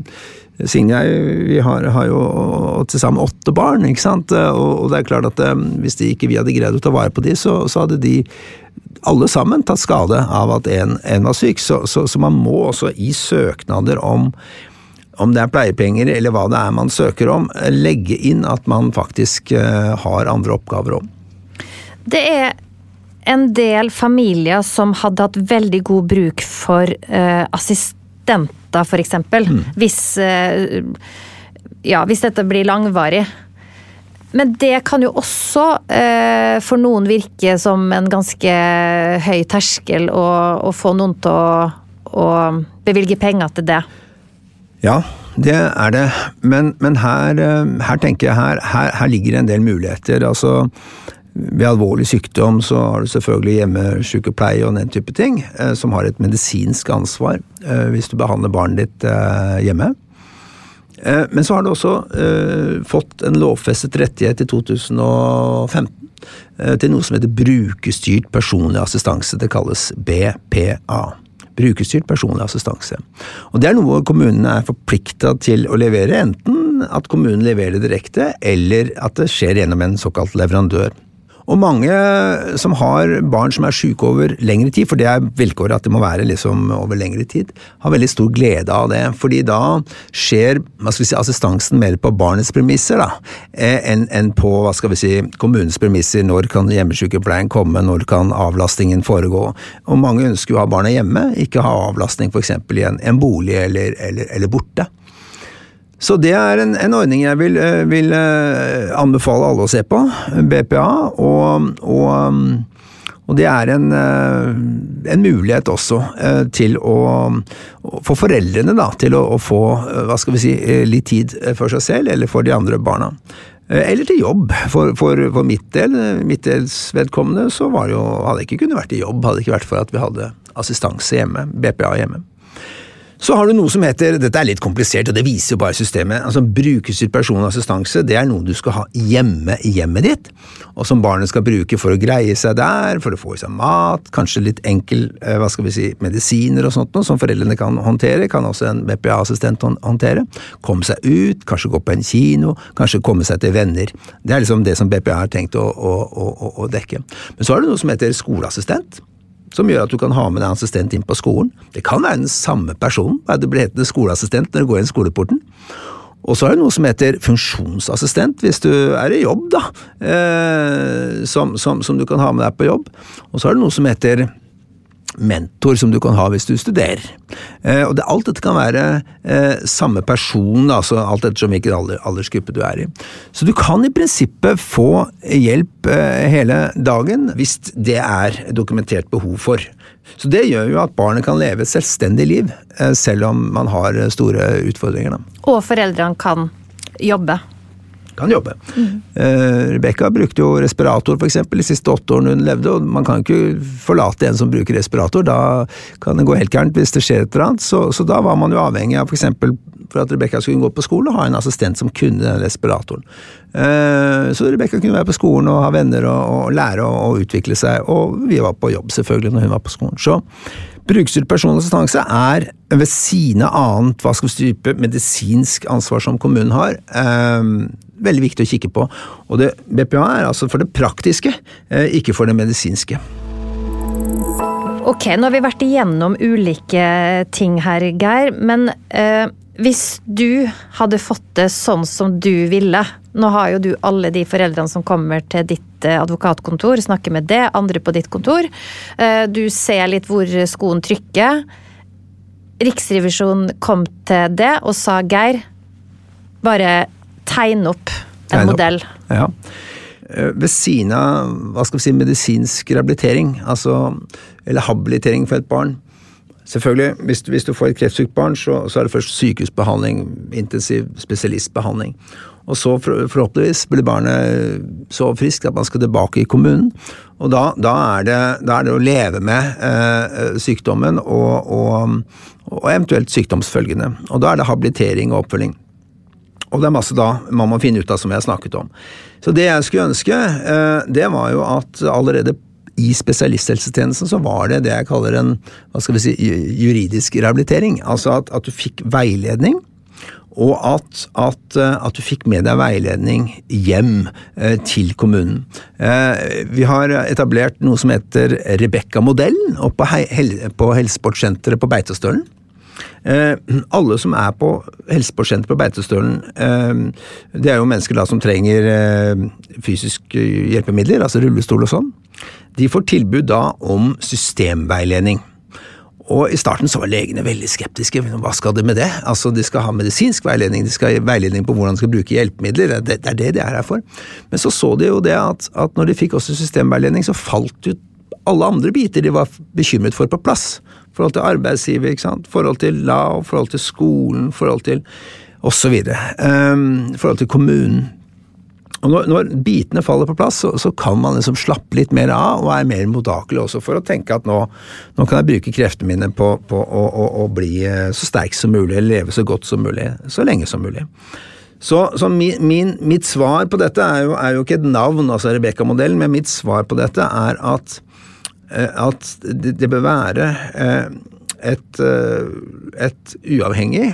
Signe og jeg vi har, har jo til sammen åtte barn, ikke sant. Og, og, det er klart at eh, hvis de ikke vi hadde greid å ta vare på de, så, så hadde de alle sammen tatt skade av at en, en var syk. Så, så, så man må også i søknader om om det er pleiepenger eller hva det er man søker om, legge inn at man faktisk eh, har andre oppgaver om. Det er en del familier som hadde hatt veldig god bruk for uh, assistenter, f.eks. Mm. Hvis, uh, ja, hvis dette blir langvarig. men det kan jo også uh, for noen virke som en ganske høy terskel å, å få noen til å, å, bevilge penger til det. Ja, det er det. Men, men her, eh, her, tenker jeg her, her, her ligger en del muligheter. Altså, ved alvorlig sykdom så har du selvfølgelig hjemmesykepleie og den type ting, eh, som har et medisinsk ansvar eh, hvis du behandler barnet ditt hjemme. Men så har du også fått en lovfestet rettighet i 2015 eh, til noe som heter brukerstyrt personlig assistanse. Det kalles BPA. Brukerstyrt personlig assistanse. Og Det er noe kommunene er forplikta til å levere, enten at kommunen leverer det direkte, eller at det skjer gjennom en såkalt leverandør. Og mange som har barn som er syke over lengre tid, for det er vilkåret at det må være liksom over lengre tid, har veldig stor glede av det. fordi da skjer si, assistansen mer på barnets premisser da, eh, enn en på hva skal vi si, kommunens premisser. Når kan hjemmesykepleien komme, når kan avlastningen foregå? Og mange ønsker jo å ha barna hjemme, ikke ha avlastning f.eks. i en, en bolig eller, eller, eller borte. Så det er en, en ordning jeg vil, eh, vil, eh, anbefale alle å se på, BPA. Og, og, og det er en, eh, en, mulighet også til å For foreldrene, da, til å, å, få hva skal vi si, litt tid for seg selv eller for de andre barna. Eller til jobb. For, for, for mitt del, mitt dels vedkommende, så var det jo, hadde jeg ikke kunnet vært i jobb hadde det ikke vært for at vi hadde assistanse hjemme, BPA hjemme. Så har du noe som heter, dette er litt komplisert, og det viser jo bare systemet, altså brukerstyrt personlig assistanse, det er noe du skal ha hjemme i hjemmet ditt, og som barnet skal bruke for å greie seg der, for å få i seg mat, kanskje litt enkel, eh, hva skal vi si, medisiner og sånt noe, som foreldrene kan håndtere, kan også en BPA-assistent håndtere. Komme seg ut, kanskje gå på en kino, kanskje komme seg til venner. Det er liksom det som BPA har tenkt å, å, å, å dekke. Men så har du noe som heter skoleassistent som gjør at du kan ha med deg assistent inn på skolen. Det kan være den samme personen, det blir hetende skoleassistent når du går inn skoleporten. Og så er det noe som heter funksjonsassistent, hvis du er i jobb, da, eh, som, som, som, du kan ha med deg på jobb. Og så er det noe som heter mentor som du kan ha hvis du studerer. Eh, og det, Alt dette kan være eh, samme person, altså alt ettersom hvilken alder, aldersgruppe du er i. Så du kan i prinsippet få hjelp eh, hele dagen hvis det er dokumentert behov for. Så Det gjør jo at barnet kan leve et selvstendig liv, selv om man har store utfordringer. Og foreldrene kan jobbe kan jobbe. Mm. Uh, Rebekka brukte jo respirator eksempel, de siste åtte årene hun levde, og man kan ikke forlate en som bruker respirator. Da kan det gå helt gærent hvis det skjer et eller annet. Så, så da var man jo avhengig av eksempel for at Rebekka skulle gå på skole, ha en assistent som kunne den respiratoren. Uh, så Rebekka kunne være på skolen og ha venner og, og lære å utvikle seg, og vi var på jobb selvfølgelig når hun var på skolen. Så Brukerstyrt personlig assistanse er ved av annet hva skal vi type medisinsk ansvar som kommunen har, eh, veldig viktig å kikke på. Og det, BPA er altså for det praktiske, eh, ikke for det medisinske. Ok, nå har vi vært igjennom ulike ting her, Geir. Men eh, hvis du hadde fått det sånn som du ville Nå har jo du alle de foreldrene som kommer til ditt eh, advokatkontor, snakker med det, andre på ditt kontor. Eh, du ser litt hvor skoen trykker. Riksrevisjonen kom til det og sa Geir, bare tegn opp en tegne modell. Ja. Eh, ved siden av hva skal vi si, medisinsk rehabilitering, altså, eller habilitering for et barn, Selvfølgelig, hvis, hvis, du får et kreftsykt barn, så, så, er det først sykehusbehandling, intensiv spesialistbehandling. Og så forhåpentligvis blir barnet så friskt at man skal tilbake i kommunen. Og da, da, er, det, da er, det, å leve med eh, sykdommen og, og, og, eventuelt sykdomsfølgende. Og da er det habilitering og oppfølging. Og det er masse da man må finne ut av, som jeg har snakket om. Så det jeg skulle ønske, eh, det var jo at allerede i spesialisthelsetjenesten så var det det jeg kaller en hva skal vi si, juridisk rehabilitering. Altså at, at du fikk veiledning. Og at, at, at, du fikk med deg veiledning hjem eh, til kommunen. Eh, vi har etablert noe som heter Rebekka-modellen oppe på Helsesportsenteret på Beitostølen. Eh, alle som er på helsesportsenteret på Beitostølen, eh, det er jo mennesker da som trenger eh, fysiske hjelpemidler, altså rullestol og sånn. De får tilbud da om systemveiledning. Og I starten så var legene veldig skeptiske. Hva skal de med det? Altså, De skal ha medisinsk veiledning, de skal ha veiledning på hvordan de skal bruke hjelpemidler. Det, er det de er her for. Men så så de jo det at, at når de fikk også systemveiledning, så falt ut alle andre biter de var bekymret for, på plass. Forhold til arbeidsgiver, ikke sant? forhold til Lav, forhold til skolen, forhold til osv. Um, forhold til kommunen. Og når, når, bitene faller på plass, så, så, kan man liksom slappe litt mer av og er mer mottakelig også for å tenke at nå, nå kan jeg bruke kreftene mine på, på å, å, å, bli eh, så sterk som mulig, eller leve så godt som mulig, så lenge som mulig. Så, så min, min, mitt svar på dette er jo, er jo ikke et navn, altså Rebekka-modellen, men mitt svar på dette er at, eh, at det, det bør være eh, et, et uavhengig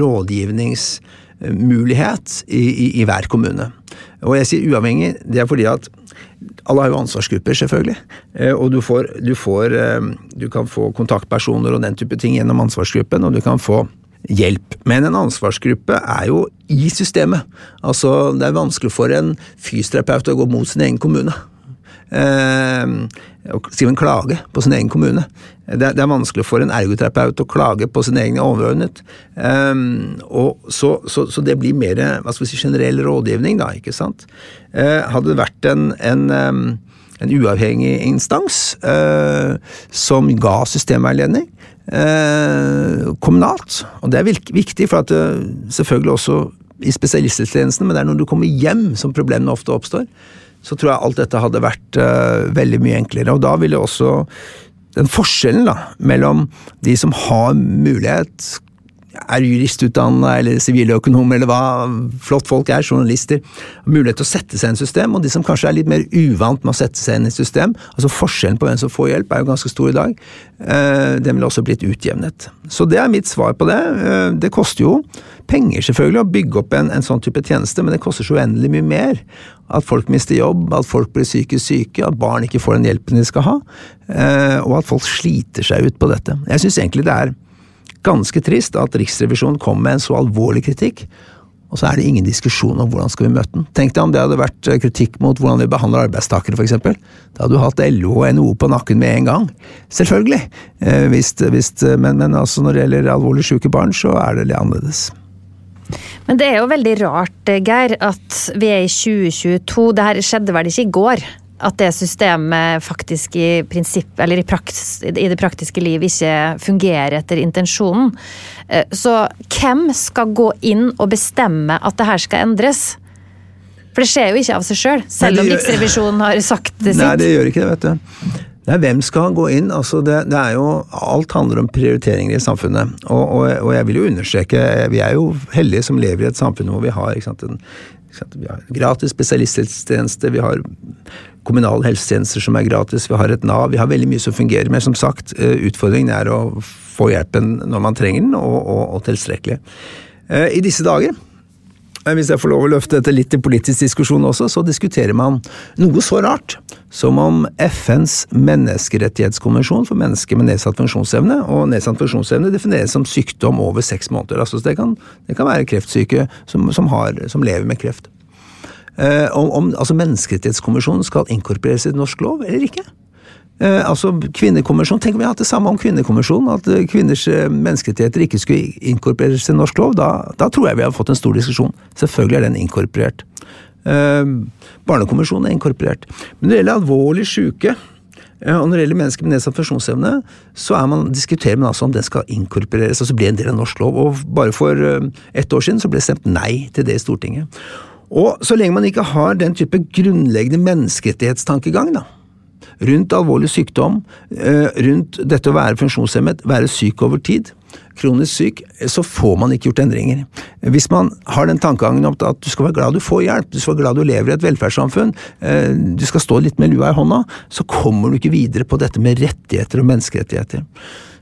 rådgivnings mulighet i, i, i, hver kommune. Og jeg sier uavhengig, det er fordi at alle har jo ansvarsgrupper, selvfølgelig. Eh, og du, får, du, får, eh, du kan få kontaktpersoner og den type ting gjennom ansvarsgruppen, og du kan få hjelp. Men en ansvarsgruppe er jo i systemet. Altså, det er vanskelig for en fysioterapeut å gå mot sin egen kommune eh, skrive en klage på sin egen kommune. Det, er vanskelig for en ergoterapeut å klage på sin egen overordnet. Eh, og så, så, så, det blir mer hva skal vi si, generell rådgivning, da, ikke sant. Eh, hadde det vært en, en, en uavhengig instans eh, som ga systemveiledning, eh, kommunalt. Og det er viktig, for at det, eh, selvfølgelig også i spesialisthelsetjenesten, men det er når du kommer hjem som problemene ofte oppstår så tror jeg alt dette hadde vært uh, veldig mye enklere. Og da ville også den forskjellen da, mellom de som har mulighet, er juristutdanna eller siviløkonom eller hva flott folk er, journalister, mulighet til å sette seg i en system, og de som kanskje er litt mer uvant med å sette seg inn i et system, altså forskjellen på hvem som får hjelp er jo ganske stor i dag, uh, den ville også blitt utjevnet. Så det er mitt svar på det. Uh, det koster jo penger selvfølgelig å bygge opp en, en sånn type tjeneste, men det koster så uendelig mye mer. At folk mister jobb, at folk blir psykisk syke, at barn ikke får den hjelpen de skal ha, eh, og at folk sliter seg ut på dette. Jeg syns egentlig det er ganske trist at Riksrevisjonen kom med en så alvorlig kritikk, og så er det ingen diskusjon om hvordan skal vi møte den. Tenk deg om det hadde vært eh, kritikk mot hvordan vi behandler arbeidstakere, f.eks. Da hadde du hatt LO og NHO på nakken med en gang. Selvfølgelig. Eh, visst, visst, men, men altså når det gjelder alvorlig syke barn, så er det litt annerledes. Men det er jo veldig rart, Geir, at vi er i 2022. Det her skjedde vel ikke i går? At det systemet faktisk i prinsipp, eller i, praks, i det praktiske liv ikke fungerer etter intensjonen. Eh, så hvem skal gå inn og bestemme at det her skal endres? For det skjer jo ikke av seg sjøl, selv, selv om Riksrevisjonen har sagt det sitt. Nei, det gjør ikke det, vet du. Nei, hvem skal gå inn? Altså det, det, er jo, alt handler om prioriteringer i samfunnet. Og, og, og, jeg vil jo understreke, vi er jo heldige som lever i et samfunn hvor vi har, sant, en, sant, vi har gratis spesialisthelsetjeneste, vi har kommunale helsetjenester som er gratis, vi har et Nav, vi har veldig mye som fungerer. Men som sagt, eh, utfordringen er å få hjelpen når man trenger den, og, og, og tilstrekkelig. Eh, I disse dager hvis jeg får lov å løfte dette litt i politisk diskusjon også, så diskuterer man noe så rart som om FNs menneskerettighetskonvensjon for mennesker med nedsatt funksjonsevne, og nedsatt funksjonsevne defineres som sykdom over seks måneder. Altså det kan, det kan være kreftsyke som, som, har, som lever med kreft. Eh, om, om altså menneskerettighetskonvensjonen skal inkorporeres i norsk lov eller ikke. Eh, altså kvinnekonvensjon, Tenk om vi hadde det samme om kvinnekonvensjonen, at eh, kvinners eh, menneskerettigheter ikke skulle inkorporeres i norsk lov. Da, da, tror jeg vi hadde fått en stor diskusjon. Selvfølgelig er den inkorporert. Eh, barnekonvensjonen er inkorporert. Men når det gjelder alvorlig syke, eh, og når det gjelder mennesker med nedsatt funksjonsevne, så man, diskuterer man altså om den skal inkorporeres, altså bli en del av norsk lov. Og bare for ett år siden så ble det stemt nei til det i Stortinget. Og så lenge man ikke har den type grunnleggende menneskerettighetstankegang, da, rundt alvorlig sykdom, eh, rundt dette å være funksjonshemmet, være syk over tid, kronisk syk, så får man ikke gjort endringer. Hvis man har den tankegangen om at du skal være glad du får hjelp, du skal være glad du lever i et velferdssamfunn, eh, du skal stå litt med lua i hånda, så kommer du ikke videre på dette med rettigheter og menneskerettigheter.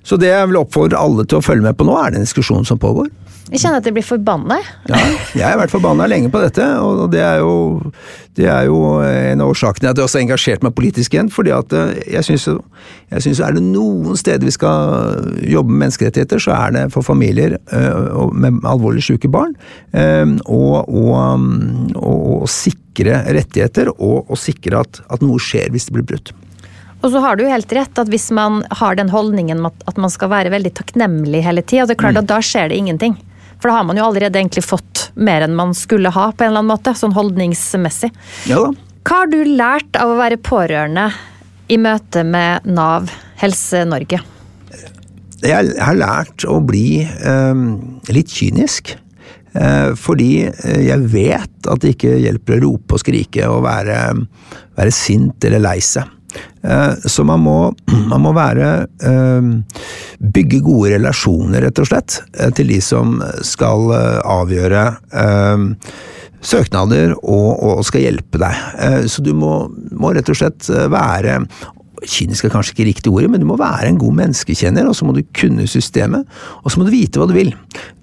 Så det jeg vil oppfordre alle til å følge med på nå, er den diskusjonen som pågår. Jeg kjenner at jeg blir forbanna. Ja, jeg har vært forbanna lenge på dette, og det er jo, det er jo en av årsakene at jeg også har engasjert meg politisk igjen. fordi at eh, jeg syns er det noen steder vi skal jobbe med menneskerettigheter, så er det for familier uh, med alvorlig syke barn. Å og, og, og, sikre rettigheter, og, og sikre at, at noe skjer hvis det blir brutt. Og så har du jo helt rett at hvis man har den holdningen at man skal være veldig takknemlig hele tida, det klart mm. da skjer det ingenting. For da har man jo allerede egentlig fått mer enn man skulle ha, på en eller annen måte, sånn holdningsmessig. Ja da. Hva har du lært av å være pårørende i møte med Nav Helse-Norge? Jeg har lært å bli eh, litt kynisk. Eh, fordi eh, jeg vet at det ikke hjelper å rope og skrike og være, være sint eller lei seg. Eh, så man må, man må være eh, Bygge gode relasjoner, rett og slett, eh, til de som skal avgjøre søknader og, og, skal hjelpe deg. Så du må, må rett og slett være kynisk er kanskje ikke riktig ordet, men du må være en god menneskekjenner, og så må du kunne systemet, og så må du vite hva du vil.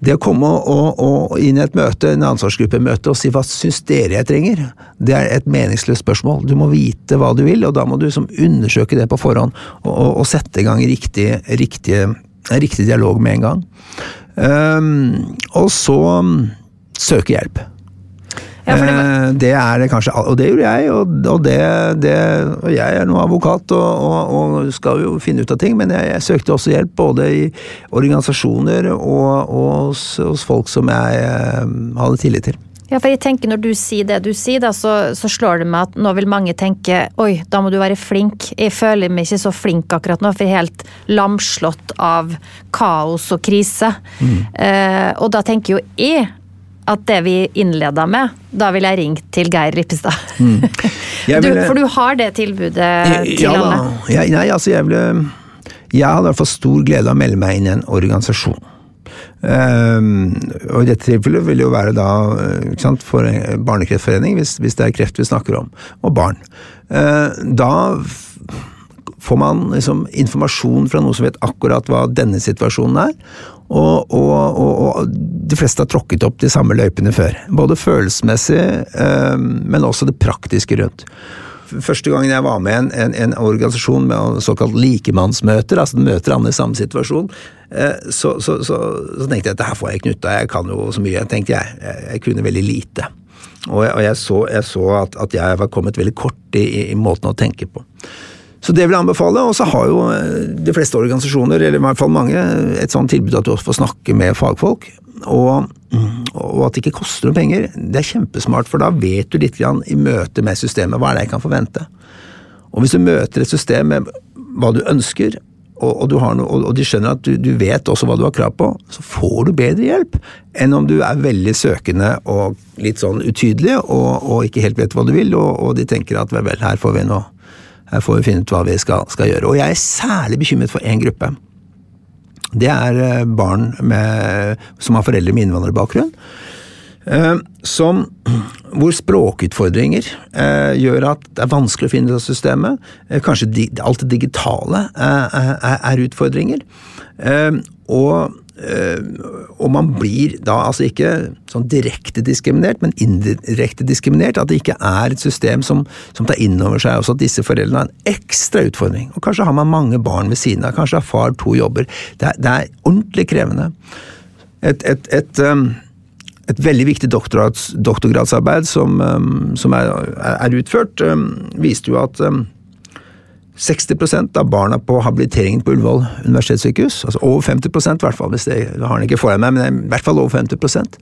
Det å komme og, og inn i et møte, en ansvarsgruppemøte og si hva syns dere jeg trenger, det er et meningsløst spørsmål. Du må vite hva du vil, og da må du som undersøke det på forhånd, og, og, og sette i gang riktig, riktig, riktig, dialog med en gang. Um, og så um, søke hjelp. Ja, det, var... Eh, det, er det kanskje Og det gjorde jeg, og, og, det, det, og jeg er nå advokat og, og, skal jo finne ut av ting, men jeg, jeg søkte også hjelp både i organisasjoner og, hos, hos, folk som jeg eh, hadde tillit til. Ja, for jeg tenker Når du sier det du sier, da, så, så, slår det meg at nå vil mange tenke oi, da må du være flink. Jeg føler meg ikke så flink akkurat nå, for jeg er helt lamslått av kaos og krise. Mm. Eh, og da tenker jo jeg at det vi innleda med, da ville jeg ringt til Geir Rippestad. Mm. Ville... for du har det tilbudet til ja, alle? Ja, nei, altså jeg ville Jeg hadde i hvert fall stor glede av å melde meg inn i en organisasjon. Um, og I dette tilfellet vil det jo være da sant, for en barnekreftforening, hvis, hvis, det er kreft vi snakker om, og barn. Uh, da får man liksom informasjon fra noen som vet akkurat hva denne situasjonen er, og, og, og, og, de fleste har tråkket opp de samme løypene før. Både følelsesmessig, eh, men også det praktiske rundt. Første gangen jeg var med i en, en, en, organisasjon med såkalt likemannsmøter, altså møter andre i samme situasjon, eh, så, så, så, så, tenkte jeg at her får jeg knutta, jeg kan jo så mye, tenkte jeg. Jeg, jeg kunne veldig lite. Og jeg, jeg så, jeg så at, at, jeg var kommet veldig kort i, i måten å tenke på. Så det vil jeg anbefale. Og så har jo eh, de fleste organisasjoner, eller i hvert fall mange, et sånt tilbud at du også får snakke med fagfolk. Og, og, at det ikke koster noen penger. Det er kjempesmart, for da vet du litt grann i møte med systemet hva er det jeg kan forvente. Og hvis du møter et system med hva du ønsker, og, og, noe, og de skjønner at du, du, vet også hva du har krav på, så får du bedre hjelp enn om du er veldig søkende og litt sånn utydelig og, ikke helt vet hva du vil, og, de tenker at vel, her får vi noe her får vi finne ut hva vi skal, skal gjøre. Og jeg er særlig bekymret for én gruppe. Det er eh, barn med, som har foreldre med innvandrerbakgrunn. Eh, som, hvor språkutfordringer eh, gjør at det er vanskelig å finne ut av systemet. kanskje alt det digitale er utfordringer. og og man blir da altså ikke sånn direkte diskriminert, men indirekte diskriminert. At det ikke er et system som, som tar inn over seg også at disse foreldrene har en ekstra utfordring. Og kanskje har man mange barn ved siden av, kanskje har far to jobber. Det er, det er ordentlig krevende. Et, et, et, um, et veldig viktig doktorgradsarbeid som, um, som er, er, utført, um, viste jo at 60% av barna på habiliteringen på Ullevål universitetssykehus, altså over 50% i hvert fall, hvis det har han ikke foran meg, men i hvert fall over 50%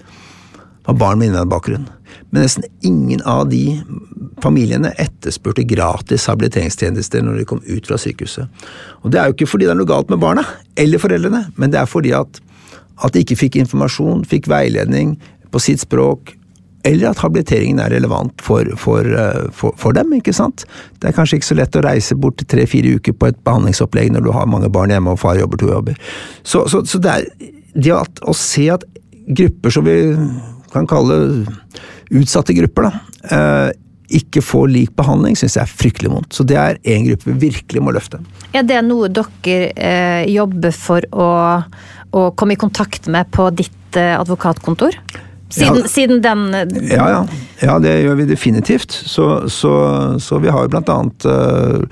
var barn med innvandrerbakgrunn. Men nesten ingen av de familiene etterspurte gratis habiliteringstjenester når de kom ut fra sykehuset. Og Det er jo ikke fordi det er noe galt med barna, eller foreldrene, men det er fordi at, at de ikke fikk informasjon, fikk veiledning på sitt språk, eller at habiliteringen er relevant for, for, eh, for, for, dem. ikke sant? Det er kanskje ikke så lett å reise bort til tre-fire uker på et behandlingsopplegg når du har mange barn hjemme og far jobber to jobber. Så, så, så det er det at, å se at grupper som vi kan kalle utsatte grupper, da, eh, ikke får lik behandling, syns jeg er fryktelig vondt. Så det er en gruppe vi virkelig må løfte. Er det noe dere eh, jobber for å, å komme i kontakt med på ditt eh, advokatkontor? Siden, ja, siden den ja, ja, ja. det gjør vi definitivt. Så, så, så vi har jo annet uh,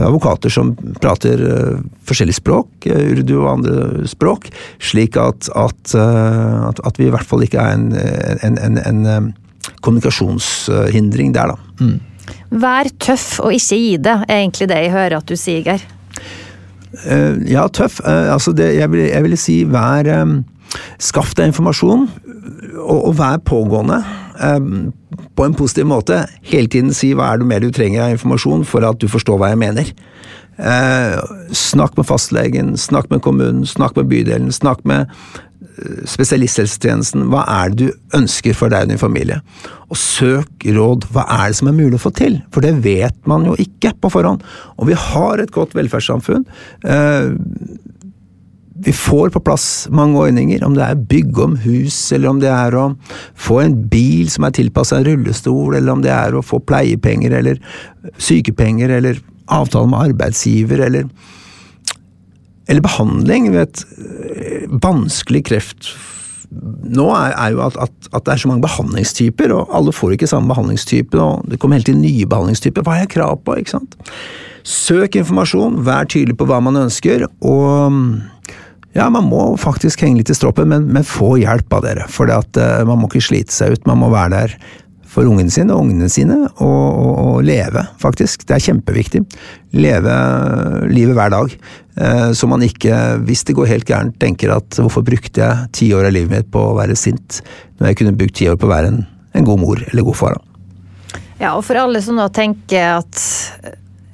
advokater som prater uh, forskjellige språk, uh, urdu og andre språk, slik at, at, at, at, vi i hvert fall ikke er en, en, en, en kommunikasjonshindring der, da. Mm. Vær tøff og ikke gi det, er egentlig det jeg hører at du sier, Geir. Uh, ja, tøff. Uh, altså det, jeg, vil, jeg vil si vær um, Skaff deg informasjon, og, og vær pågående. Um, på en positiv måte. Hele tiden si hva er det mer du trenger av informasjon for at du forstår hva jeg mener. Uh, snakk med fastlegen, snakk med kommunen, snakk med bydelen, snakk med spesialisthelsetjenesten, hva er det du ønsker for deg og din familie? Og søk råd, hva er det som er mulig å få til? For det vet man jo ikke på forhånd. Og vi har et godt velferdssamfunn. Vi får på plass mange ordninger, om det er bygge om hus, eller om det er å få en bil som er tilpassa en rullestol, eller om det er å få pleiepenger eller sykepenger, eller avtale med arbeidsgiver, eller eller behandling. vet, Vanskelig kreft nå er, er jo at, at, at, det er så mange behandlingstyper, og alle får ikke samme behandlingstype. og Det kommer hele tiden nye behandlingstyper. Hva har jeg krav på? ikke sant? Søk informasjon, vær tydelig på hva man ønsker, og ja, man må faktisk henge litt i stroppen, men, men få hjelp av dere. For uh, man må ikke slite seg ut, man må være der for ungene sine og ungene sine, og, og, og, leve, faktisk. Det er kjempeviktig. Leve livet hver dag. Uh, så man ikke, hvis det går helt gærent, tenker at hvorfor brukte jeg ti år av livet mitt på å være sint, når jeg kunne brukt ti år på å være en, en god mor eller god far. Ja, og for alle som nå tenker at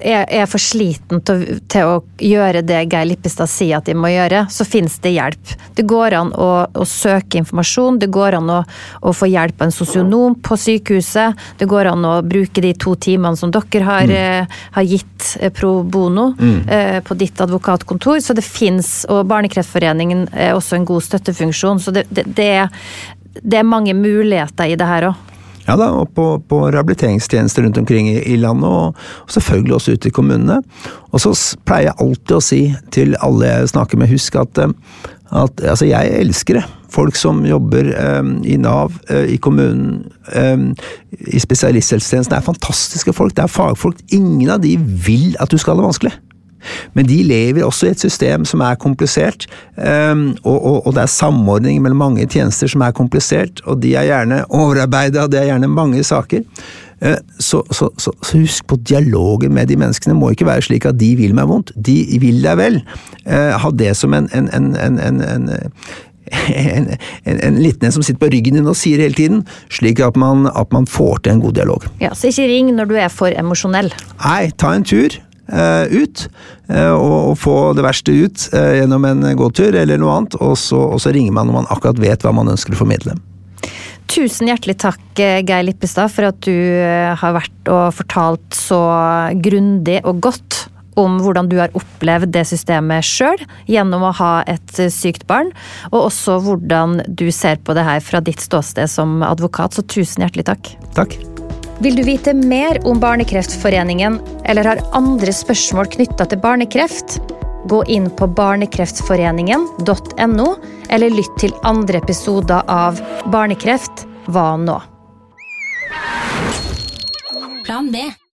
er, er for sliten til, til, å gjøre det Geir Lippestad sier at de må gjøre, så finnes det hjelp. Det går an å, å søke informasjon, det går an å, å, få hjelp av en sosionom på sykehuset. Det går an å bruke de to timene som dere har, mm. eh, har gitt eh, pro bono mm. eh, på ditt advokatkontor. Så det fins, og Barnekreftforeningen er også en god støttefunksjon. Så det, det, det, er, det er mange muligheter i det her òg. Ja da, og på, på rehabiliteringstjenester rundt omkring i, i landet, og, og, selvfølgelig også ute i kommunene. Og så pleier jeg alltid å si til alle jeg snakker med, husk at, eh, at altså jeg elsker det. Folk som jobber eh, i Nav, eh, i kommunen, eh, i spesialisthelsetjenesten, er fantastiske folk. Det er fagfolk. Ingen av de vil at du skal ha det vanskelig. Men de lever også i et system som er komplisert, ehm, og, og, og det er samordning mellom mange tjenester som er komplisert, og de er gjerne overarbeida, det er gjerne mange saker. Eh, så, så, så, så, husk på dialogen med de menneskene må ikke være slik at de vil meg vondt. De vil deg vel. Eh, ha det som en, en, en, en en, en, en, liten en som sitter på ryggen din og sier hele tiden, slik at man, at man får til en god dialog. Ja, Så ikke ring når du er for emosjonell. Nei, ta en tur. Eh, ut, eh, og, få det verste ut eh, gjennom en gåtur eller noe annet, og så, og så ringer man når man akkurat vet hva man ønsker å formidle. Tusen hjertelig takk, Geir Lippestad, for at du har vært og fortalt så grundig og godt om hvordan du har opplevd det systemet sjøl gjennom å ha et sykt barn, og også hvordan du ser på det her fra ditt ståsted som advokat. Så tusen hjertelig takk. Takk. Vil du vite mer om Barnekreftforeningen eller har andre spørsmål knytta til barnekreft? Gå inn på barnekreftforeningen.no, eller lytt til andre episoder av Barnekreft hva nå? Plan B.